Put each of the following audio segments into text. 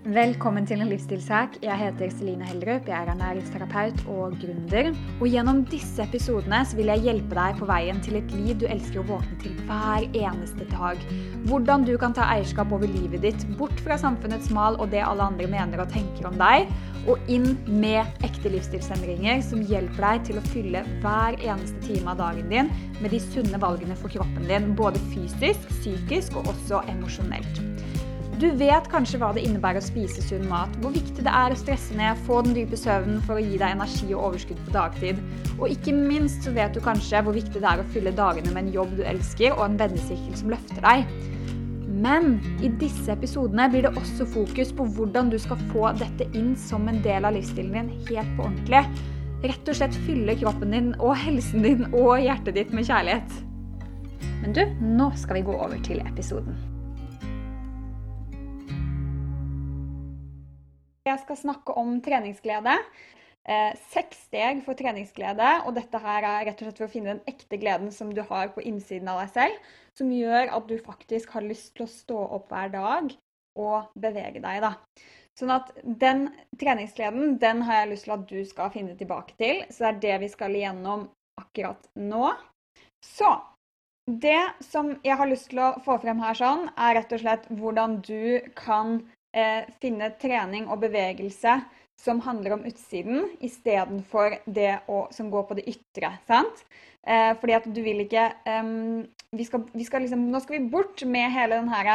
Velkommen til en livsstilssak. Jeg heter Celine Heldrup. Jeg er ernæringsterapeut og gründer. Og gjennom disse episodene vil jeg hjelpe deg på veien til et liv du elsker å våkne til hver eneste dag. Hvordan du kan ta eierskap over livet ditt, bort fra samfunnets mal og det alle andre mener og tenker om deg, og inn med ekte livsstilsendringer som hjelper deg til å fylle hver eneste time av dagen din med de sunne valgene for kroppen din, både fysisk, psykisk og også emosjonelt. Du vet kanskje hva det innebærer å spise sunn mat, hvor viktig det er å stresse ned, få den dype søvnen for å gi deg energi og overskudd på dagtid. Og ikke minst så vet du kanskje hvor viktig det er å fylle dagene med en jobb du elsker, og en vennesirkel som løfter deg. Men i disse episodene blir det også fokus på hvordan du skal få dette inn som en del av livsstilen din helt på ordentlig. Rett og slett fylle kroppen din og helsen din og hjertet ditt med kjærlighet. Men du, nå skal vi gå over til episoden. Jeg skal snakke om treningsglede. Eh, seks steg for treningsglede. Og dette her er rett og slett for å finne den ekte gleden som du har på innsiden av deg selv. Som gjør at du faktisk har lyst til å stå opp hver dag og bevege deg. da. Sånn at den treningsgleden den har jeg lyst til at du skal finne tilbake til. Så det er det vi skal igjennom akkurat nå. Så det som jeg har lyst til å få frem her, sånn, er rett og slett hvordan du kan eh, finne trening og bevegelse som handler om utsiden, istedenfor det å, som går på det ytre. sant? Eh, fordi at du vil ikke um, vi skal, vi skal liksom, Nå skal vi bort med hele den her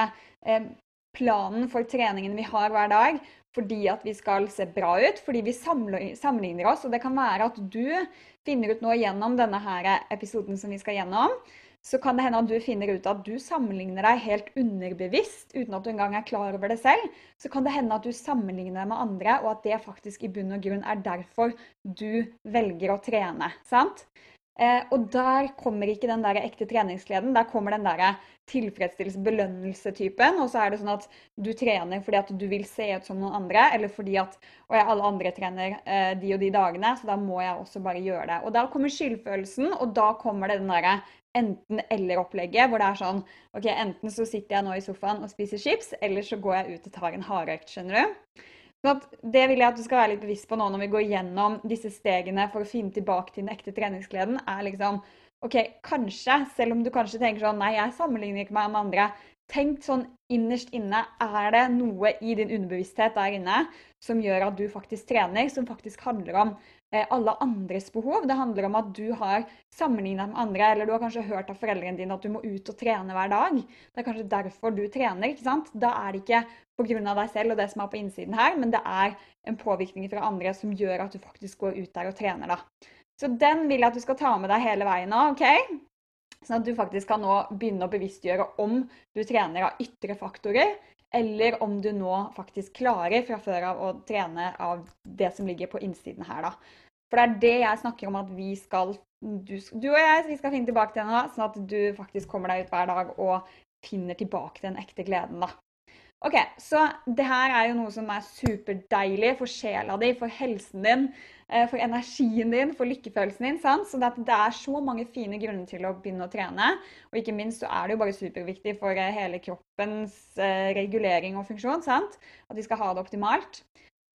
eh, planen for treningen vi har hver dag, fordi at vi skal se bra ut, fordi vi sammenligner oss. Og det kan være at du finner ut noe gjennom denne her episoden som vi skal gjennom, så kan det hende at du finner ut at du sammenligner deg helt underbevisst uten at du engang er klar over det selv. Så kan det hende at du sammenligner deg med andre, og at det faktisk i bunn og grunn er derfor du velger å trene. sant? Eh, og der kommer ikke den der ekte treningsgleden. Der kommer den der tilfredsstillelse, belønnelse-typen. Og så er det sånn at du trener fordi at du vil se ut som noen andre, eller fordi at og jeg, alle andre trener eh, de og de dagene, så da må jeg også bare gjøre det. Og da kommer skyldfølelsen, og da kommer det den derre enten-eller-opplegget, hvor det er sånn OK, enten så sitter jeg nå i sofaen og spiser chips, eller så går jeg ut og tar en hardøkt, skjønner du. Så det vil jeg at du skal være litt bevisst på nå når vi går gjennom disse stegene for å finne tilbake til den ekte treningsgleden, er liksom OK, kanskje, selv om du kanskje tenker sånn Nei, jeg sammenligner ikke meg med andre. Tenk sånn innerst inne, er det noe i din underbevissthet der inne som gjør at du faktisk trener, som faktisk handler om Eh, alle andres behov. Det handler om at du har sammenlignet med andre, eller du har kanskje hørt av foreldrene dine at du må ut og trene hver dag. Det er kanskje derfor du trener. ikke sant? Da er det ikke pga. deg selv og det som er på innsiden her, men det er en påvirkning fra andre som gjør at du faktisk går ut der og trener. da. Så den vil jeg at du skal ta med deg hele veien nå. ok? Sånn at du faktisk kan nå begynne å bevisstgjøre om du trener av ytre faktorer, eller om du nå faktisk klarer fra før av å trene av det som ligger på innsiden her. da. For det er det jeg snakker om at vi skal du, du og jeg vi skal finne tilbake til nå, sånn at du faktisk kommer deg ut hver dag og finner tilbake den ekte gleden. da. Ok, Så det her er jo noe som er superdeilig for sjela di, for helsen din, eh, for energien din, for lykkefølelsen din. sant? Så det, er så mange fine grunner til å begynne å trene. Og ikke minst så er det jo bare superviktig for eh, hele kroppens eh, regulering og funksjon. sant? At vi skal ha det optimalt.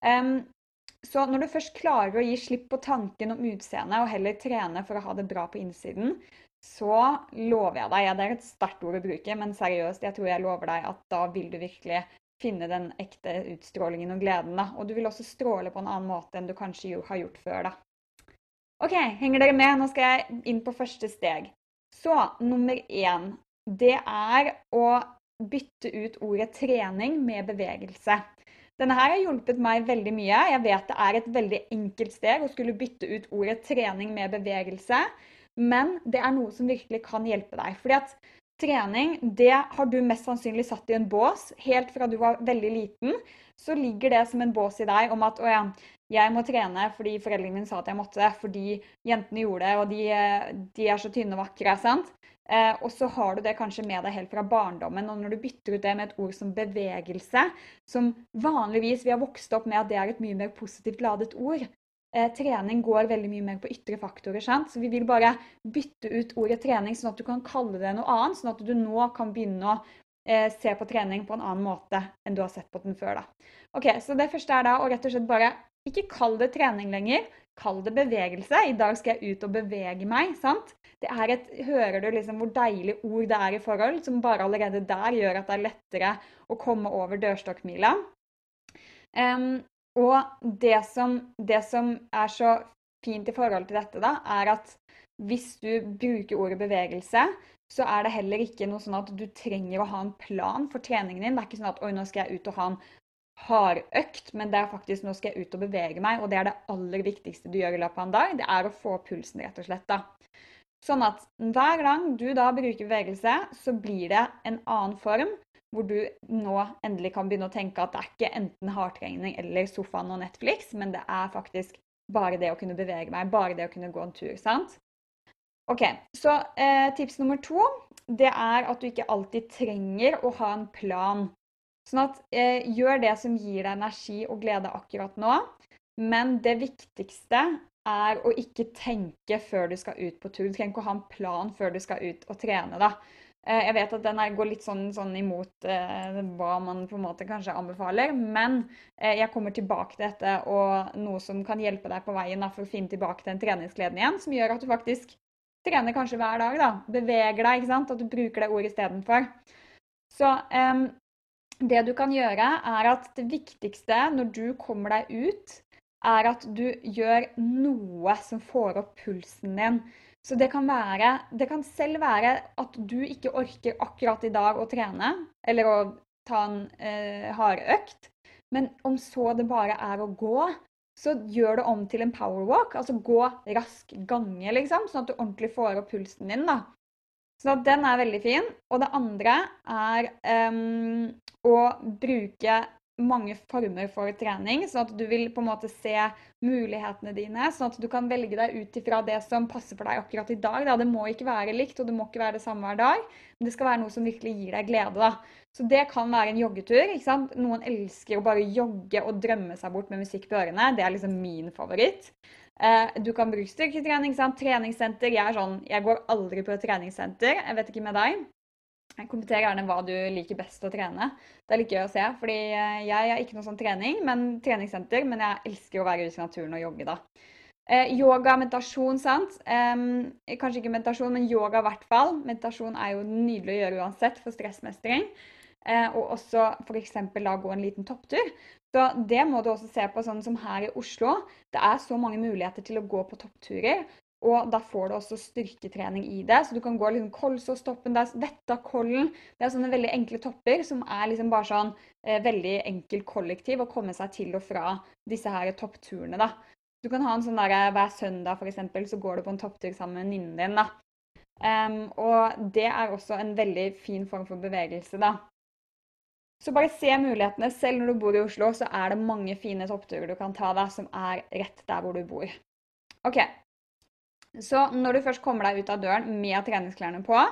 Um, så når du først klarer å gi slipp på tanken om utseendet og heller trene for å ha det bra på innsiden, så lover jeg deg, ja, det er et sterkt ord å bruke, men seriøst, jeg tror jeg lover deg at da vil du virkelig finne den ekte utstrålingen og gleden. da. Og du vil også stråle på en annen måte enn du kanskje har gjort før. da. OK, henger dere med? Nå skal jeg inn på første steg. Så nummer én, det er å bytte ut ordet trening med bevegelse. Denne her har hjulpet meg veldig mye. Jeg vet det er et veldig enkelt steg å skulle bytte ut ordet trening med bevegelse, men det er noe som virkelig kan hjelpe deg. Fordi at trening, det har du mest sannsynlig satt i en bås. Helt fra du var veldig liten, så ligger det som en bås i deg om at å ja, jeg må trene fordi foreldrene mine sa at jeg måtte, fordi jentene gjorde det, og de, de er så tynne og vakre. sant? Eh, og så har du det kanskje med deg helt fra barndommen. Og når du bytter ut det med et ord som bevegelse, som vanligvis vi har vokst opp med at det er et mye mer positivt ladet ord eh, Trening går veldig mye mer på ytre faktorer. sant? Så vi vil bare bytte ut ordet trening, sånn at du kan kalle det noe annet. Sånn at du nå kan begynne å eh, se på trening på en annen måte enn du har sett på den før. da. Ok, Så det første er da å rett og slett bare ikke kall det trening lenger, kall det bevegelse. I dag skal jeg ut og bevege meg. sant? Det er et, Hører du liksom hvor deilig ord det er i forhold, som bare allerede der gjør at det er lettere å komme over dørstokkmila? Um, og det som, det som, er så fint i forhold til dette, da, er at hvis du bruker ordet bevegelse, så er det heller ikke noe sånn at du trenger å ha en plan for treningen din. Det er ikke sånn at oi, nå skal jeg ut og ha en hardøkt, men det er faktisk nå skal jeg ut og bevege meg, og det er det aller viktigste du gjør i løpet av en dag. Det er å få pulsen, rett og slett. da. Sånn at hver gang du da bruker bevegelse, så blir det en annen form, hvor du nå endelig kan begynne å tenke at det er ikke enten hardtrening eller sofaen og Netflix, men det er faktisk bare det å kunne bevege meg, bare det å kunne gå en tur. sant? Ok, Så eh, tips nummer to det er at du ikke alltid trenger å ha en plan. Sånn at eh, gjør det som gir deg energi og glede akkurat nå. Men det viktigste er å ikke tenke før du skal ut på tur. Du trenger ikke å ha en plan før du skal ut og trene. da. Eh, jeg vet at den går litt sånn, sånn imot eh, hva man på en måte kanskje anbefaler, men eh, jeg kommer tilbake til dette og noe som kan hjelpe deg på veien da, for å finne tilbake til den treningsgleden igjen, som gjør at du faktisk trener kanskje hver dag. da, Beveger deg, ikke sant, at du bruker det ordet istedenfor. Så eh, det du kan gjøre, er at det viktigste når du kommer deg ut, er at du gjør noe som får opp pulsen din. Så det kan, være, det kan selv være at du ikke orker akkurat i dag å trene, eller å ta en eh, hardøkt. Men om så det bare er å gå, så gjør det om til en power walk. Altså gå rask gange, liksom, sånn at du ordentlig får opp pulsen din. da. Så den er veldig fin. Og det andre er um, å bruke mange former for trening, sånn at du vil på en måte se mulighetene dine. Sånn at du kan velge deg ut ifra det som passer for deg akkurat i dag. Da. Det må ikke være likt, og det må ikke være det samme hver dag. Men det skal være noe som virkelig gir deg glede. Da. Så det kan være en joggetur. Noen elsker å bare jogge og drømme seg bort med musikk på ørene. Det er liksom min favoritt. Eh, du kan bruke styrketrening, sant? treningssenter. Jeg er sånn, jeg går aldri på et treningssenter. Jeg vet ikke med deg. Kommenter gjerne hva du liker best å trene. Det er litt gøy å se. fordi eh, jeg har ikke noe sånn trening, men treningssenter, men jeg elsker å være ute i naturen og jogge da. Eh, yoga, meditasjon, sant. Eh, kanskje ikke meditasjon, men yoga i hvert fall. Meditasjon er jo nydelig å gjøre uansett for stressmestring. Eh, og også f.eks. da gå en liten topptur. Så det må du også se på, sånn som her i Oslo. Det er så mange muligheter til å gå på toppturer. Og da får du også styrketrening i det. Så du kan gå liksom Kolsåstoppen, Vettakollen Det er sånne veldig enkle topper som er liksom bare sånn eh, veldig enkel kollektiv å komme seg til og fra disse her toppturene, da. Du kan ha en sånn der eh, hver søndag f.eks. så går du på en topptur sammen med venninnen din, da. Um, og det er også en veldig fin form for bevegelse, da. Så bare se mulighetene. Selv når du bor i Oslo, så er det mange fine toppturer du kan ta da, som er rett der hvor du bor. OK, så når du først kommer deg ut av døren med treningsklærne på,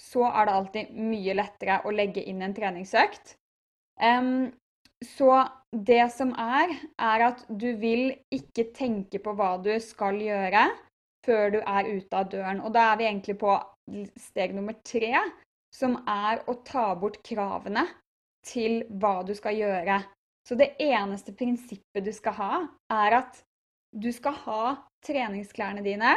så er det alltid mye lettere å legge inn en treningsøkt. Um, så det som er, er at du vil ikke tenke på hva du skal gjøre før du er ute av døren. Og da er vi egentlig på steg nummer tre, som er å ta bort kravene til hva du skal gjøre. Så det eneste prinsippet du skal ha, er at du skal ha treningsklærne dine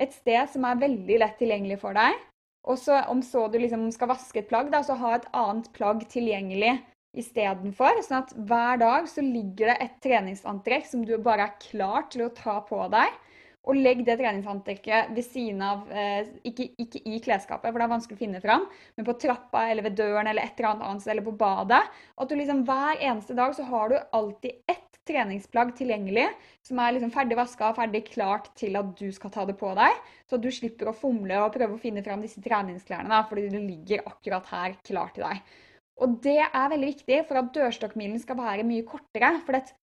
et sted som er veldig lett tilgjengelig for deg. Og så om så du liksom skal vaske et plagg, da, så ha et annet plagg tilgjengelig istedenfor. Sånn at hver dag så ligger det et treningsantrekk som du bare er klar til å ta på deg. Og legg det treningsantrekket ved siden av eh, ikke, ikke, i klesskapet, for det er vanskelig å finne fram, men på trappa eller ved døren eller et eller annet sted, eller på badet. At du liksom hver eneste dag så har du alltid ett treningsplagg tilgjengelig som er liksom ferdig vaska og ferdig klart til at du skal ta det på deg. Så du slipper å fomle og prøve å finne fram disse treningsklærne, da, fordi det ligger akkurat her klart til deg. Og det er veldig viktig for at dørstokkmilen skal være mye kortere. For det,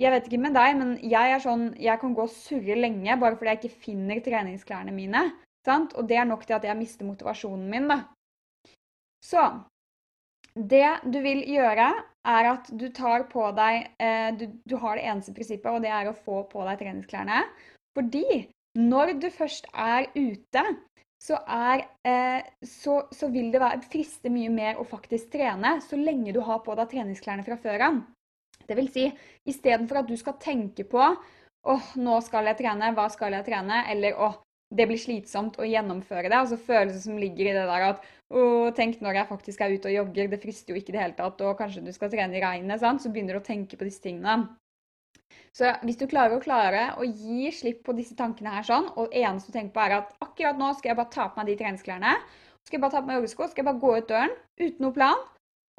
jeg vet ikke med deg, men jeg er sånn, jeg kan gå og surre lenge bare fordi jeg ikke finner treningsklærne mine. Sant? Og det er nok til at jeg mister motivasjonen min. da. Så det du vil gjøre, er at du tar på deg eh, du, du, har det eneste prinsippet, og det er å få på deg treningsklærne. Fordi når du først er ute, så, er, eh, så, så vil det være, friste mye mer å faktisk trene så lenge du har på deg treningsklærne fra før av. Vil si, istedenfor at du skal tenke på åh, nå skal jeg trene, hva skal jeg trene? Eller åh, det blir slitsomt å gjennomføre det. Altså følelsen som ligger i det der at å, tenk når jeg faktisk er ute og jogger, det frister jo ikke i det hele tatt, og kanskje du skal trene i regnet, sant? så begynner du å tenke på disse tingene. Så hvis du klarer å klare å gi slipp på disse tankene her sånn, og eneste du tenker på er at akkurat nå skal jeg bare ta på meg de treningsklærne, skal jeg bare ta på meg joggesko, skal jeg bare gå ut døren uten noe plan.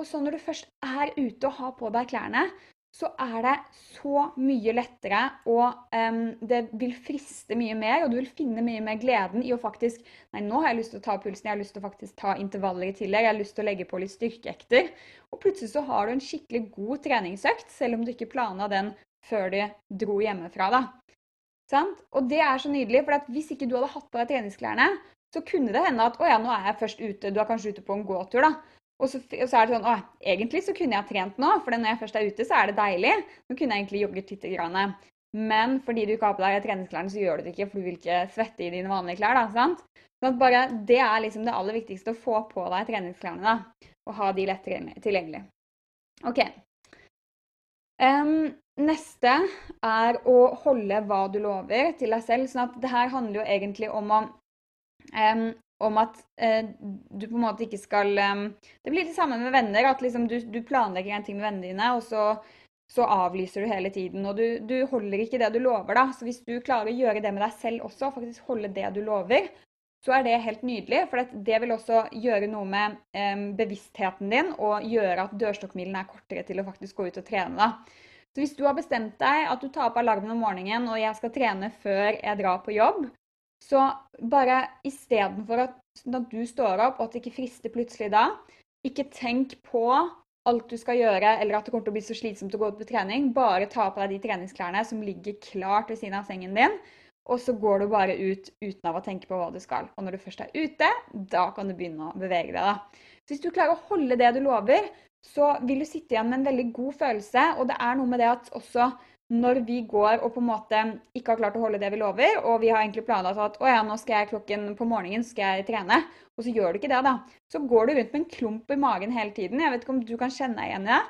Og så når du først er ute og har på deg klærne, så er det så mye lettere, og um, det vil friste mye mer, og du vil finne mye mer gleden i å faktisk Nei, nå har jeg lyst til å ta pulsen, jeg har lyst til å faktisk ta intervaller i tillegg, jeg har lyst til å legge på litt styrkeekter. Og plutselig så har du en skikkelig god treningsøkt, selv om du ikke planla den før du dro hjemmefra. da. Sant? Og det er så nydelig, for hvis ikke du hadde hatt på deg treningsklærne, så kunne det hende at å ja, nå er jeg først ute, du er kanskje ute på en gåtur, da. Og så, og så, er det sånn Å, egentlig så kunne jeg trent nå, for når jeg først er ute, så er det deilig. Nå kunne jeg egentlig jogget litt. Grann. Men fordi du ikke har på deg treningsklærne, så gjør du det ikke, for du vil ikke svette i dine vanlige klær. da, sant? Sånn at bare, Det er liksom det aller viktigste, å få på deg treningsklærne da, og ha de lett tilgjengelig. OK. Um, neste er å holde hva du lover til deg selv. sånn at det her handler jo egentlig om å um, om at eh, du på en måte ikke skal eh, Det blir det samme med venner. At liksom du, du, planlegger en ting med vennene dine, og så, så avlyser du hele tiden. Og du, du, holder ikke det du lover, da. Så hvis du klarer å gjøre det med deg selv også, faktisk holde det du lover, så er det helt nydelig. For det vil også gjøre noe med eh, bevisstheten din, og gjøre at dørstokkmilen er kortere til å faktisk gå ut og trene. da. Så hvis du har bestemt deg at du tar opp alarmen om morgenen og jeg skal trene før jeg drar på jobb, så bare istedenfor at, at du står opp, og at det ikke frister plutselig da, ikke tenk på alt du skal gjøre, eller at det kommer til å bli så slitsomt å gå ut på trening. Bare ta på deg de treningsklærne som ligger klart ved siden av sengen din. Og så går du bare ut uten av å tenke på hva du skal. Og når du først er ute, da kan du begynne å bevege deg. da. Så hvis du klarer å holde det du lover, så vil du sitte igjen med en veldig god følelse. Og det er noe med det at også når vi går og på en måte ikke har klart å holde det vi lover, og vi har egentlig planlagt at å ja, nå skal jeg klokken på morgenen skal jeg trene, og så gjør du ikke det, da. Så går du rundt med en klump i magen hele tiden. Jeg vet ikke om du kan kjenne deg igjen i det.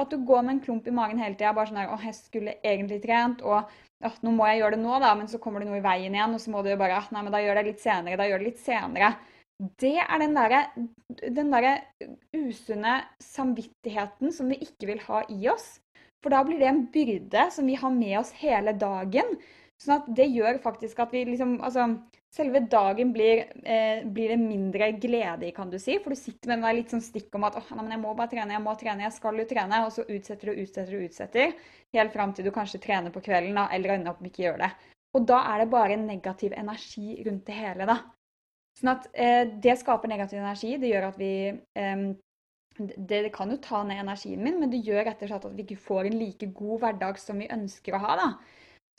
At du går med en klump i magen hele tida. Bare sånn her Å, jeg skulle egentlig trent, og ja, nå må jeg gjøre det nå, da, men så kommer det noe i veien igjen, og så må du bare Nei, men da gjør det litt senere. Da gjør det litt senere. Det er den derre der usunne samvittigheten som vi ikke vil ha i oss. For da blir det en byrde som vi har med oss hele dagen. Sånn at det gjør faktisk at vi liksom Altså, selve dagen blir, eh, blir det mindre glede i, kan du si. For du sitter med en litt sånn stikk om at åh, nei, men jeg må bare trene, jeg må trene, jeg skal jo trene. Og så utsetter du, utsetter du, utsetter. Helt fram til du kanskje trener på kvelden, da, eller ender opp med ikke gjør det. Og da er det bare negativ energi rundt det hele, da. Sånn at eh, det skaper negativ energi. Det gjør at vi eh, det, det, kan jo ta ned energien min, men det gjør rett og slett at vi ikke får en like god hverdag som vi ønsker å ha. da.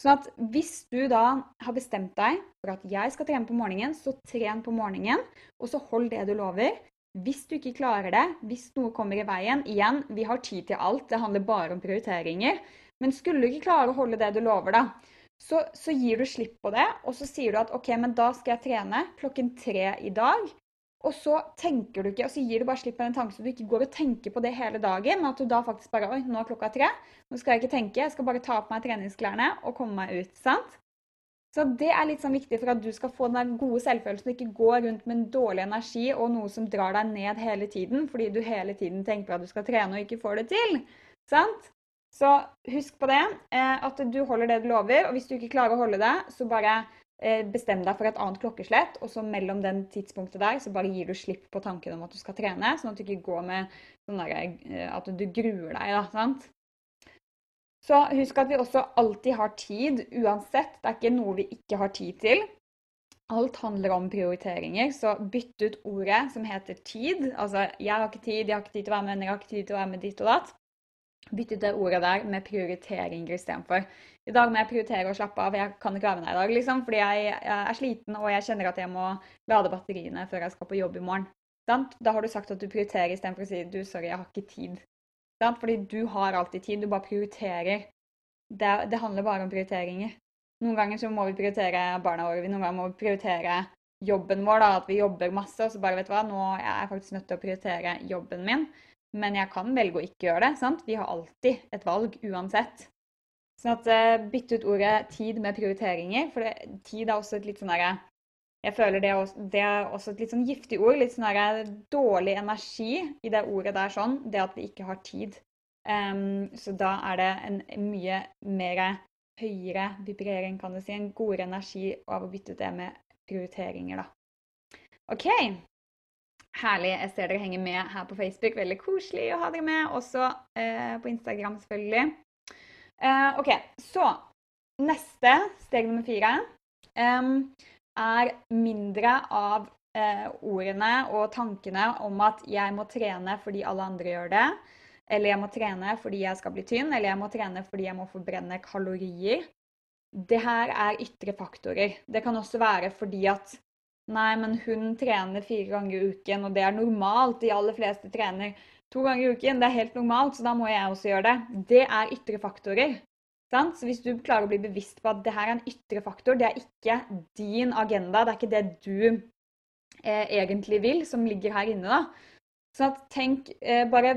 Sånn at hvis du da har bestemt deg for at jeg skal trene på morgenen, så tren på morgenen, og så hold det du lover. Hvis du ikke klarer det, hvis noe kommer i veien Igjen, vi har tid til alt, det handler bare om prioriteringer. Men skulle du ikke klare å holde det du lover, da, så, så gir du slipp på det, og så sier du at OK, men da skal jeg trene klokken tre i dag. Og så tenker du ikke, og så gir du bare slipp på den tanken så du ikke går og tenker på det hele dagen. Men at du da faktisk bare Oi, nå er klokka tre. Nå skal jeg ikke tenke. Jeg skal bare ta på meg treningsklærne og komme meg ut. sant? Så det er litt sånn viktig for at du skal få den gode selvfølelsen og ikke gå rundt med en dårlig energi og noe som drar deg ned hele tiden fordi du hele tiden tenker at du skal trene og ikke får det til. Sant? Så husk på det, eh, at du holder det du lover. Og hvis du ikke klarer å holde det, så bare bestem deg for et annet klokkeslett, og så mellom den tidspunktet der så bare gir du slipp på tanken om at du skal trene, sånn at du ikke går med sånn der, eh, at du gruer deg. da, sant? Så husk at vi også alltid har tid, uansett. Det er ikke noe vi ikke har tid til. Alt handler om prioriteringer, så bytt ut ordet som heter tid. Altså 'jeg har ikke tid', 'jeg har ikke tid til å være med', 'jeg har ikke tid til å være med ditt og datt'. Bytt ut det ordet der med prioriteringer istedenfor. I dag må jeg prioritere å slappe av. Jeg kan ikke være med deg i dag, liksom, fordi jeg, jeg, er sliten og jeg kjenner at jeg må lade batteriene før jeg skal på jobb i morgen. Sant? Da har du sagt at du prioriterer istedenfor å si du, sorry, jeg har ikke tid. Sant? Fordi du har alltid tid, du bare prioriterer. Det, det handler bare om prioriteringer. Noen ganger så må vi prioritere barna våre, noen ganger må vi prioritere jobben vår, da, at vi jobber masse, og så bare vet du hva, nå er jeg faktisk nødt til å prioritere jobben min. Men jeg kan velge å ikke gjøre det. sant? Vi har alltid et valg uansett. Sånn at uh, Bytte ut ordet 'tid' med prioriteringer. For det, tid er også et litt sånn derre Jeg føler det er, også, det er også et litt sånn giftig ord. Litt sånn derre dårlig energi i det ordet der sånn. Det at vi ikke har tid. Um, så da er det en mye mer høyere vibrering, kan du si. En godere energi av å bytte ut det med prioriteringer, da. OK. Herlig. Jeg ser dere henger med her på Facebook. Veldig koselig å ha dere med. Også eh, på Instagram, selvfølgelig. Uh, OK, så neste, steg nummer fire, um, er mindre av uh, ordene og tankene om at jeg må trene fordi alle andre gjør det, eller jeg må trene fordi jeg skal bli tynn, eller jeg må trene fordi jeg må forbrenne kalorier. Det her er ytre faktorer. Det kan også være fordi at Nei, men hun trener fire ganger i uken, og det er normalt. De aller fleste trener to ganger i uken. Det er helt normalt, så da må jeg også gjøre det. Det er ytre faktorer. Sant? Så hvis du klarer å bli bevisst på at det her er en ytre faktor, det er ikke din agenda, det er ikke det du eh, egentlig vil, som ligger her inne, da. Så tenk, eh, bare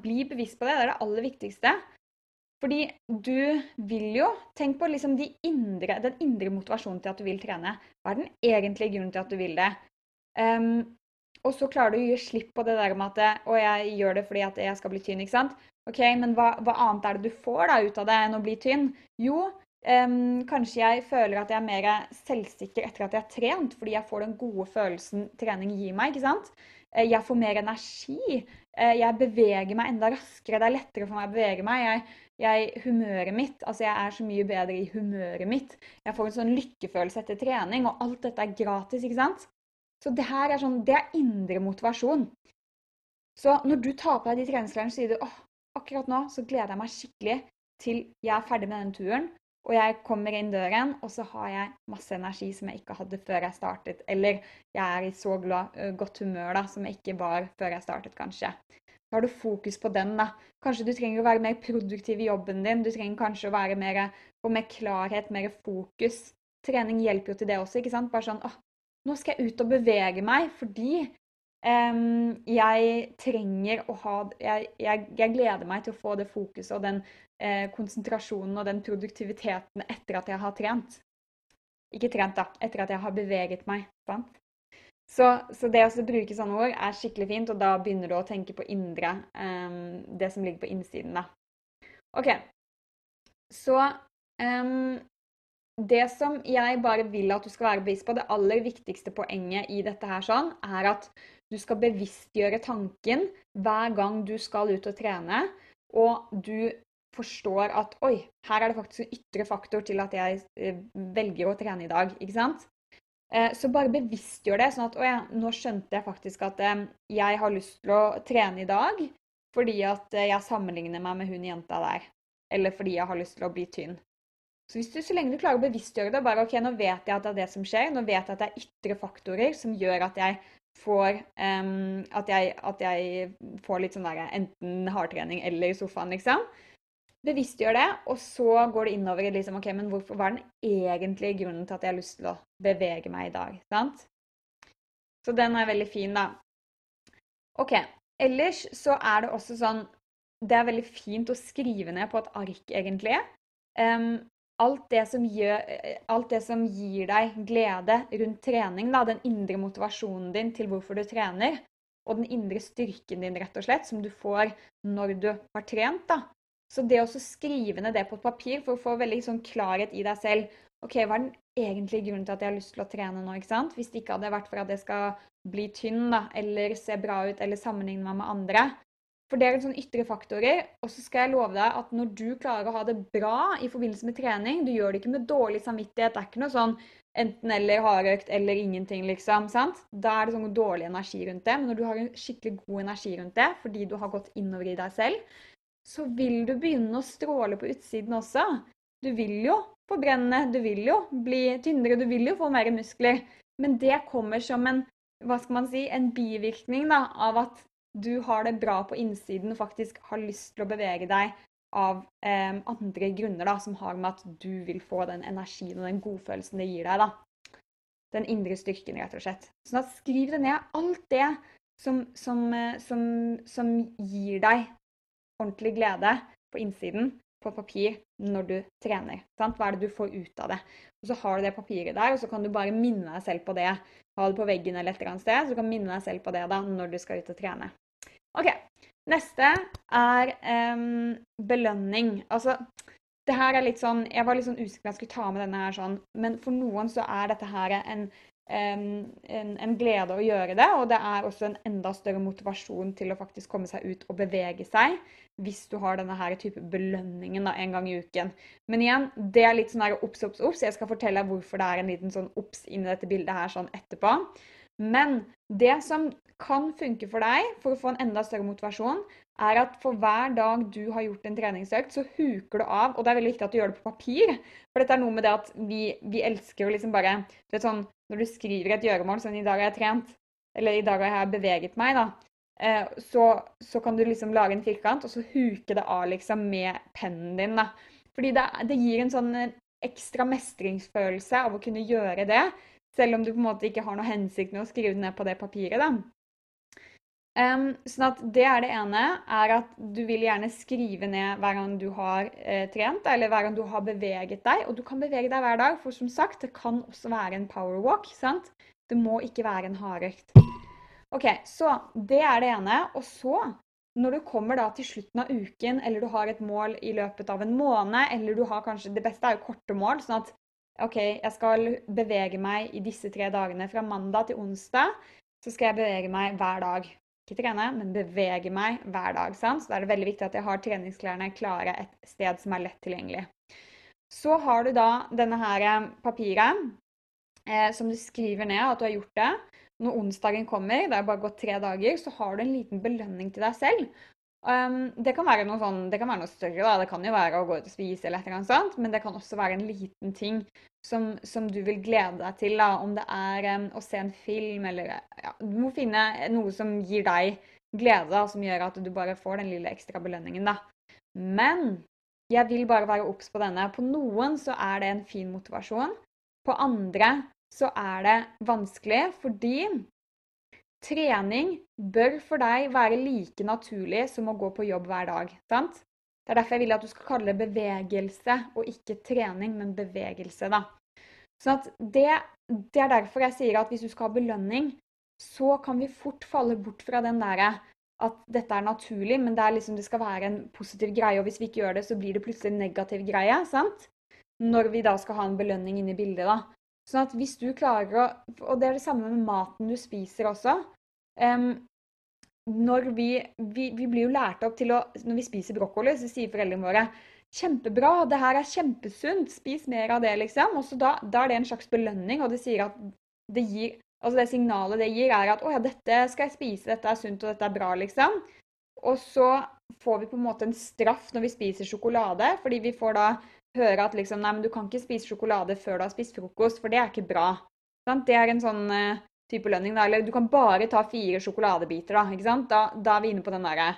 bli bevisst på det. Det er det aller viktigste. Fordi du vil jo Tenk på liksom de indre, den indre motivasjonen til at du vil trene. Hva er den egentlige grunnen til at du vil det? Um, og så klarer du å gi slipp på det der med at Og jeg gjør det fordi at jeg skal bli tynn. ikke sant? Ok, Men hva, hva annet er det du får da ut av det enn å bli tynn? Jo, um, kanskje jeg føler at jeg er mer selvsikker etter at jeg har trent, fordi jeg får den gode følelsen trening gir meg. ikke sant? Eh, jeg får mer energi. Eh, jeg beveger meg enda raskere. Det er lettere for meg å bevege meg. Jeg, jeg, humøret mitt, altså jeg er så mye bedre i humøret mitt. Jeg får en sånn lykkefølelse etter trening, og alt dette er gratis. ikke sant? Så det her er sånn, det er indre motivasjon. Så når du tar på deg de treningsklærne, sier du åh, akkurat nå så gleder jeg meg skikkelig til jeg er ferdig med den turen, og jeg kommer inn døren, og så har jeg masse energi som jeg ikke hadde før jeg startet. Eller jeg er i så glad, godt humør da, som jeg ikke var før jeg startet, kanskje. Da har du fokus på den. da. Kanskje du trenger å være mer produktiv i jobben din. Du trenger kanskje å være mer, få mer klarhet, mer fokus. Trening hjelper jo til det også. ikke sant? Bare sånn åh, nå skal jeg ut og bevege meg fordi um, jeg trenger å ha jeg, jeg, jeg, gleder meg til å få det fokuset og den uh, konsentrasjonen og den produktiviteten etter at jeg har trent. Ikke trent, da. Etter at jeg har beveget meg. sant? Så, så, det å bruke sånne ord er skikkelig fint, og da begynner du å tenke på indre. Um, det som ligger på innsiden, da. OK. Så um, Det som jeg bare vil at du skal være bevisst på, det aller viktigste poenget i dette her sånn, er at du skal bevisstgjøre tanken hver gang du skal ut og trene, og du forstår at oi, her er det faktisk en ytre faktor til at jeg eh, velger å trene i dag. ikke sant? Eh, så bare bevisstgjør det. sånn at å ja, nå skjønte jeg faktisk at eh, jeg har lyst til å trene i dag fordi at jeg sammenligner meg med hun jenta der. Eller fordi jeg har lyst til å bli tynn. Så hvis du, så lenge du klarer å bevisstgjøre det, bare ok, nå vet jeg at det er det som skjer, nå vet jeg at det er ytre faktorer som gjør at jeg får um, at, jeg, at, jeg, får litt sånn der enten hardtrening eller sofaen, liksom bevisstgjør det, og så går det innover i liksom, ok, men hvorfor, hva er den egentlige grunnen til at jeg har lyst til å bevege meg i dag. sant? Så den er veldig fin, da. OK. Ellers så er det også sånn Det er veldig fint å skrive ned på et ark, egentlig. Um, alt, det gjør, alt, det som gir deg glede rundt trening, da, den indre motivasjonen din til hvorfor du trener, og den indre styrken din, rett og slett, som du får når du har trent, da, så det å skrive ned det på et papir for å få veldig sånn klarhet i deg selv OK, hva er den egentlige grunnen til at jeg har lyst til å trene nå? ikke sant? Hvis det ikke hadde vært for at jeg skal bli tynn da, eller se bra ut eller sammenligne meg med andre. For det er en sånn ytre faktorer. Og så skal jeg love deg at når du klarer å ha det bra i forbindelse med trening Du gjør det ikke med dårlig samvittighet. Det er ikke noe sånn enten-eller hardøkt eller ingenting, liksom. sant? Da er det sånn dårlig energi rundt det. Men når du har en skikkelig god energi rundt det fordi du har gått innover i deg selv, så vil du begynne å stråle på utsiden også. Du vil jo forbrenne, du vil jo bli tynnere, du vil jo få mer muskler. Men det kommer som en, hva skal man si, en bivirkning da, av at du har det bra på innsiden og faktisk har lyst til å bevege deg av eh, andre grunner da, som har med at du vil få den energien og den godfølelsen det gir deg. da. den indre styrken, rett og slett. Sånn at skriv det ned. Alt det som, som, eh, som, som gir deg ordentlig glede på innsiden på papir når du trener. Sant? Hva er det du får ut av det? Og Så har du det papiret der, og så kan du bare minne deg selv på det. Ha det på veggen eller et eller annet sted, så du kan minne deg selv på det da, når du skal ut og trene. Ok, Neste er um, belønning. Altså, det her er litt sånn Jeg var litt sånn usikker på om jeg skulle ta med denne her sånn, men for noen så er dette her en en, en, glede å gjøre det, og det er også en enda større motivasjon til å faktisk komme seg ut og bevege seg hvis du har denne her type belønningen da, en gang i uken. Men igjen, det er litt sånn her obs, obs, obs. Jeg skal fortelle hvorfor det er en liten sånn obs inni dette bildet her sånn etterpå. Men det som kan funke for deg for å få en enda større motivasjon, er at for hver dag du har gjort en treningsøkt, så huker du av. Og det er veldig viktig at du gjør det på papir. For dette er noe med det at vi, vi elsker å liksom bare du vet sånn, Når du skriver et gjøremål sånn 'I dag har jeg trent', eller 'I dag har jeg beveget meg', da. Eh, så, så, kan du liksom lage en firkant, og så huke det av liksom med pennen din. da. Fordi det, det gir en sånn ekstra mestringsfølelse av å kunne gjøre det, selv om du på en måte ikke har noe hensikt med å skrive det ned på det papiret. da. Um, sånn at Det er det ene, er at du vil gjerne skrive ned hver gang du har eh, trent, eller hver gang du har beveget deg. Og du kan bevege deg hver dag, for som sagt, det kan også være en power walk. sant? Det må ikke være en hardøkt. Ok, så Det er det ene. Og så, når du kommer da til slutten av uken, eller du har et mål i løpet av en måned, eller du har kanskje Det beste er jo korte mål. sånn at OK, jeg skal bevege meg i disse tre dagene. Fra mandag til onsdag så skal jeg bevege meg hver dag ikke trene, men bevege meg hver dag. Sant? Så da er det veldig viktig at jeg har treningsklærne klare et sted som er lett tilgjengelig. Så har du da denne her eh, papiret eh, som du skriver ned at du har gjort det. Når onsdagen kommer, det er bare gått tre dager, så har du en liten belønning til deg selv. Um, det, kan sånn, det kan være noe større, da. det kan jo være å gå ut og spise, eller et eller annet sånt, men det kan også være en liten ting som, som du vil glede deg til. Da. Om det er um, å se en film, eller ja, Du må finne noe som gir deg glede, da, som gjør at du bare får den lille ekstra belønningen. Da. Men jeg vil bare være obs på denne. På noen så er det en fin motivasjon. På andre så er det vanskelig fordi Trening bør for deg være like naturlig som å gå på jobb hver dag. sant? Det er derfor jeg vil at du skal kalle det bevegelse, og ikke trening, men bevegelse. da. Sånn det, det, er derfor jeg sier at hvis du skal ha belønning, så kan vi fort falle bort fra den derre at dette er naturlig, men det, liksom, det, skal være en positiv greie. Og hvis vi ikke gjør det, så blir det plutselig en negativ greie. sant? Når vi da skal ha en belønning inne i bildet. da. Sånn at hvis du klarer å Og det er det samme med maten du spiser også. Um, når vi, vi, vi, blir jo lært opp til å Når vi spiser brokkoli, så sier foreldrene våre Kjempebra, det her er kjempesunt, spis mer av det, liksom. Og så da, da, er det en slags belønning, og det sier at det gir Altså det signalet det gir, er at å ja, dette skal jeg spise, dette er sunt, og dette er bra, liksom. Og så får vi på en måte en straff når vi spiser sjokolade, fordi vi får da høre at liksom, nei, men du kan ikke spise sjokolade før du har spist frokost, for det er ikke bra. Det er en sånn uh, type lønning. Da. Eller du kan bare ta fire sjokoladebiter. Da, ikke sant? Da, da er vi inne på den derre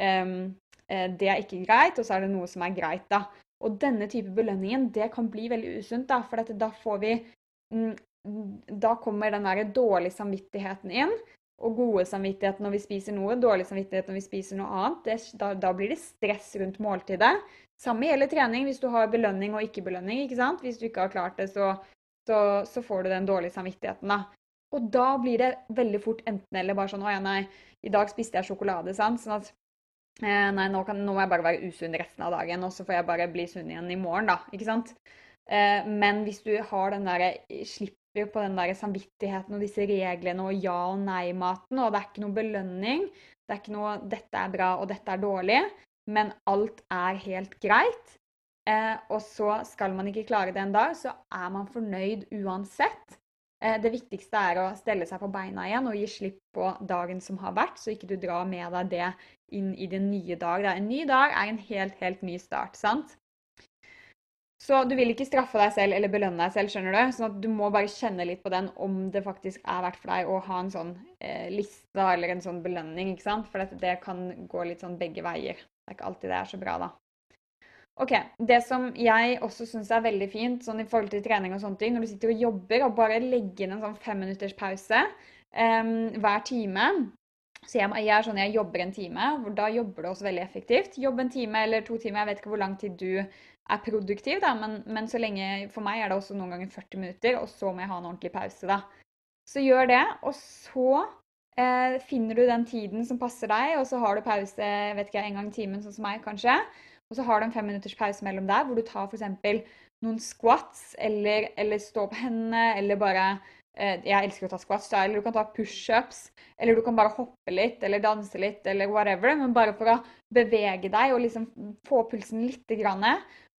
um, Det er ikke greit, og så er det noe som er greit, da. Og denne type belønningen, det kan bli veldig usunt, da. For da får vi mm, Da kommer den der dårlige samvittigheten inn. Og gode samvittighet når vi spiser noe, dårlig samvittighet når vi spiser noe annet. Det, da, da, blir det stress rundt måltidet. Samme gjelder trening hvis du har belønning og ikke belønning. ikke sant? Hvis du ikke har klart det, så, så, så får du den dårlige samvittigheten. da. Og da blir det veldig fort enten-eller. Bare sånn 'Å ja, nei, i dag spiste jeg sjokolade', sant? Sånn at eh, Nei, nå, kan, nå, må jeg bare være usunn resten av dagen, og så får jeg bare bli sunn igjen i morgen, da. Ikke sant? Eh, men hvis du har den derre Slipper på den der samvittigheten og disse reglene og ja- og nei-maten, og det er ikke noe belønning, det er ikke noe 'dette er bra' og 'dette er dårlig', men alt er helt greit. Eh, og så skal man ikke klare det en dag, så er man fornøyd uansett. Eh, det viktigste er å stelle seg på beina igjen og gi slipp på dagen som har vært, så ikke du drar med deg det inn i den nye dag. En ny dag er en helt, helt ny start, sant? Så du vil ikke straffe deg selv eller belønne deg selv, skjønner du? Sånn at du må bare kjenne litt på den om det faktisk er verdt for deg å ha en sånn eh, liste eller en sånn belønning, ikke sant? For det, det kan gå litt sånn begge veier. Det er ikke alltid det er så bra, da. Ok, Det som jeg også syns er veldig fint sånn i forhold til trening og sånne ting, når du sitter og jobber, og bare legge inn en sånn femminutters pause um, hver time så jeg, jeg, er sånn, jeg jobber en time, hvor da jobber du også veldig effektivt. Jobb en time eller to timer, jeg vet ikke hvor lang tid du er produktiv, da, men, men, så lenge For meg er det også noen ganger 40 minutter, og så må jeg ha en ordentlig pause, da. Så gjør det, og så eh, finner du den tiden som passer deg, og så har du pause vet ikke, en gang i timen, sånn som meg, kanskje. Og så har du en fem minutters pause mellom der, hvor du tar f.eks. noen squats, eller, eller stå på hendene, eller bare eh, Jeg elsker å ta squats, eller du kan ta pushups, eller du kan bare hoppe litt, eller danse litt, eller whatever. Men bare for å bevege deg og liksom få pulsen litt. Grann,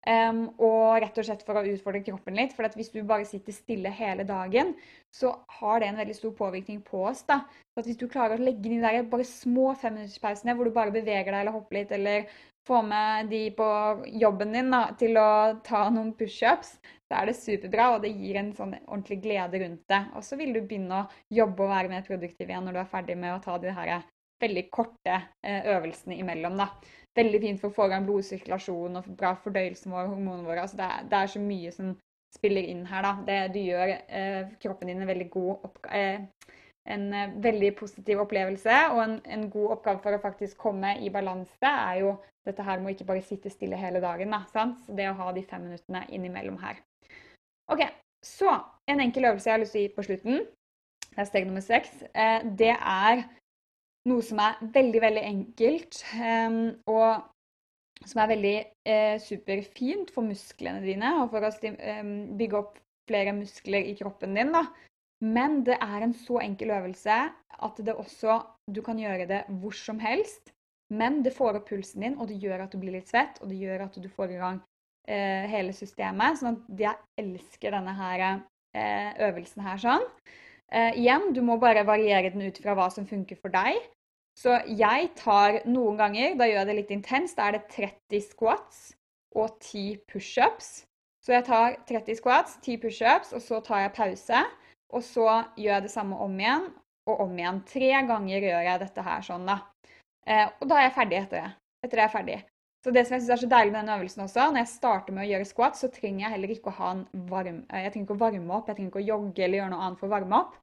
Um, og rett og slett for å utfordre kroppen litt. For hvis du bare sitter stille hele dagen, så har det en veldig stor påvirkning på oss. da. Så Hvis du klarer å legge inn de bare små femminutterspausene hvor du bare beveger deg eller hopper litt, eller får med de på jobben din da, til å ta noen pushups, så er det superbra, og det gir en sånn ordentlig glede rundt det. Og så vil du begynne å jobbe og være mer produktiv igjen når du er ferdig med å ta de her veldig korte eh, øvelsene imellom. da veldig fint for å få i gang blodsirkulasjon og bra fordøyelsen vår, hormonene våre. Altså det, er, det, er, så mye som spiller inn her. da. Det, du gjør eh, kroppen din en veldig god oppgave. Eh, en eh, veldig positiv opplevelse og en, en, god oppgave for å faktisk komme i balanse er jo dette her med å ikke bare sitte stille hele dagen. Da, sant? Så det å ha de fem minuttene innimellom her. Ok, Så en enkel øvelse jeg har lyst til å gi på slutten. Det er steg nummer seks. Eh, det er noe som er veldig, veldig enkelt, um, og som er veldig uh, superfint for musklene dine og for å um, bygge opp flere muskler i kroppen din. Da. Men det er en så enkel øvelse at det også Du kan gjøre det hvor som helst. Men det får opp pulsen din, og det gjør at du blir litt svett, og det gjør at du får i gang eh, hele systemet. Sånn at jeg elsker denne her, eh, øvelsen her sånn. Uh, igjen, du må bare variere den ut fra hva som funker for deg. Så jeg tar noen ganger, da gjør jeg det litt intenst, da er det 30 squats og 10 pushups. Så jeg tar 30 squats, 10 pushups, og så tar jeg pause. Og så gjør jeg det samme om igjen og om igjen. Tre ganger gjør jeg dette her sånn, da. Eh, og da er jeg ferdig etter det. Etter det er jeg ferdig. Så det som jeg synes er så deilig med denne øvelsen også, når jeg starter med å gjøre squat, så trenger jeg heller ikke å ha en varm, eh, jeg trenger ikke å varme opp, jeg trenger ikke å jogge eller gjøre noe annet for å varme opp.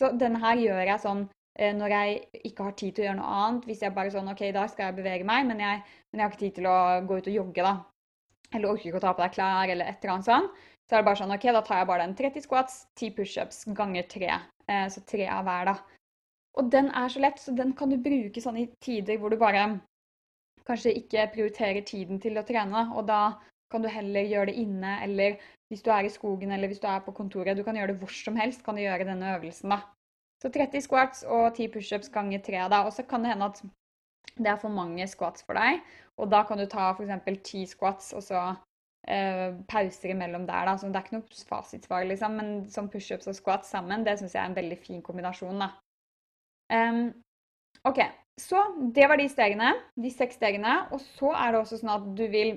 Så denne her gjør jeg sånn eh, når jeg ikke har tid til å gjøre noe annet. Hvis jeg bare sånn OK, i dag skal jeg bevege meg, men jeg, men jeg har ikke tid til å gå ut og jogge, da. Eller orker ikke å ta på deg klær, eller et eller annet sånn. Så er det bare sånn OK, da tar jeg bare den 30 squats, 10 pushups ganger 3. Eh, så tre av hver, da. Og den er så lett, så den kan du bruke sånn i tider hvor du bare kanskje ikke prioriterer tiden til å trene. Og da kan du heller gjøre det inne, eller hvis du er i skogen eller hvis du er på kontoret. Du kan gjøre det hvor som helst, kan du gjøre denne øvelsen. da. Så 30 squats og 10 pushups ganger 3. da, Og så kan det hende at det er for mange squats for deg. Og da kan du ta f.eks. 10 squats og så eh, pauser imellom der. da, så Det er ikke noe fasitsvar, liksom, men som pushups og squats sammen, det syns jeg er en veldig fin kombinasjon. da. Um, OK, så det var de stegene. De seks stegene. Og så er det også sånn at du vil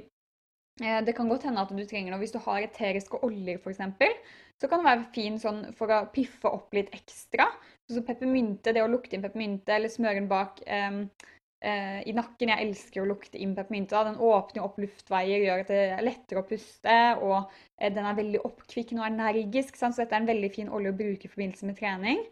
eh, Det kan godt hende at du trenger noe hvis du har eteriske oljer f.eks. Så kan det være fin sånn for å piffe opp litt ekstra. Så peppermynte, det å lukte inn peppermynte eller smøre den bak eh, eh, i nakken. Jeg elsker å lukte inn peppermynte. Den åpner opp luftveier, gjør at det er lettere å puste. Og eh, den er veldig oppkvikkende og energisk, sant? så dette er en veldig fin olje å bruke i forbindelse med trening.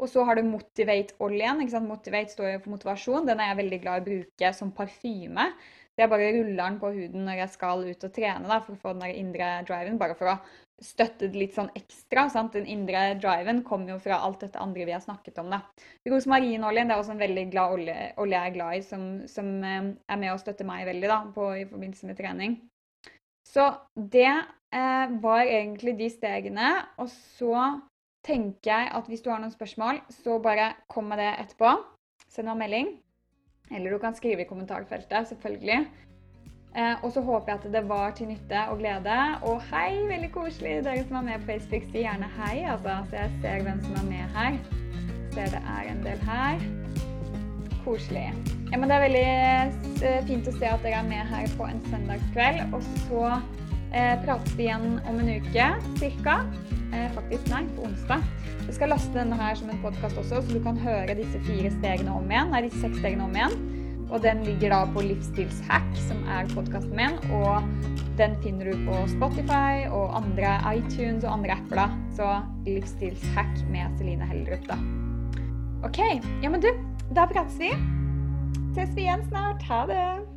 Og så har du Motivate-oljen. Motivate står jo for motivasjon. Den er jeg veldig glad i å bruke som parfyme. Så jeg bare ruller den på huden når jeg skal ut og trene da, for å få den der indre driven. Bare for å støtte det litt sånn ekstra. Sant? Den indre driven kommer jo fra alt dette andre vi har snakket om. da. Rosmarinoljen det er også en veldig glad olje, olje jeg er glad i, som, som, eh, er med og støtter meg veldig da, på, i forbindelse med trening. Så det eh, var egentlig de stegene. Og så tenker jeg at hvis du har noen spørsmål, så bare kom med det etterpå. Send meg melding. Eller du kan skrive i kommentarfeltet, selvfølgelig. Eh, og så håper jeg at det var til nytte og glede. Og hei, veldig koselig. Dere som er med på Facebook, si gjerne hei, altså. Så jeg ser hvem som er med her. Ser det er en del her. Koselig. Ja, men det er veldig eh, fint å se at dere er med her på en søndagskveld. Og så eh, vi igjen om en uke cirka. Eh, faktisk, nei, på onsdag. Jeg skal laste denne her som en podkast også, så du kan høre disse fire stegene om igjen. Nei, disse seks stegene om igjen. Og den ligger da på Livsstilshack, som er podkasten min. Og den finner du på Spotify og andre iTunes og andre apper. da. Så Livsstilshack med Celine Hellerup, da. OK. Ja, men du, da prates vi. Ses vi igjen snart. Ha det.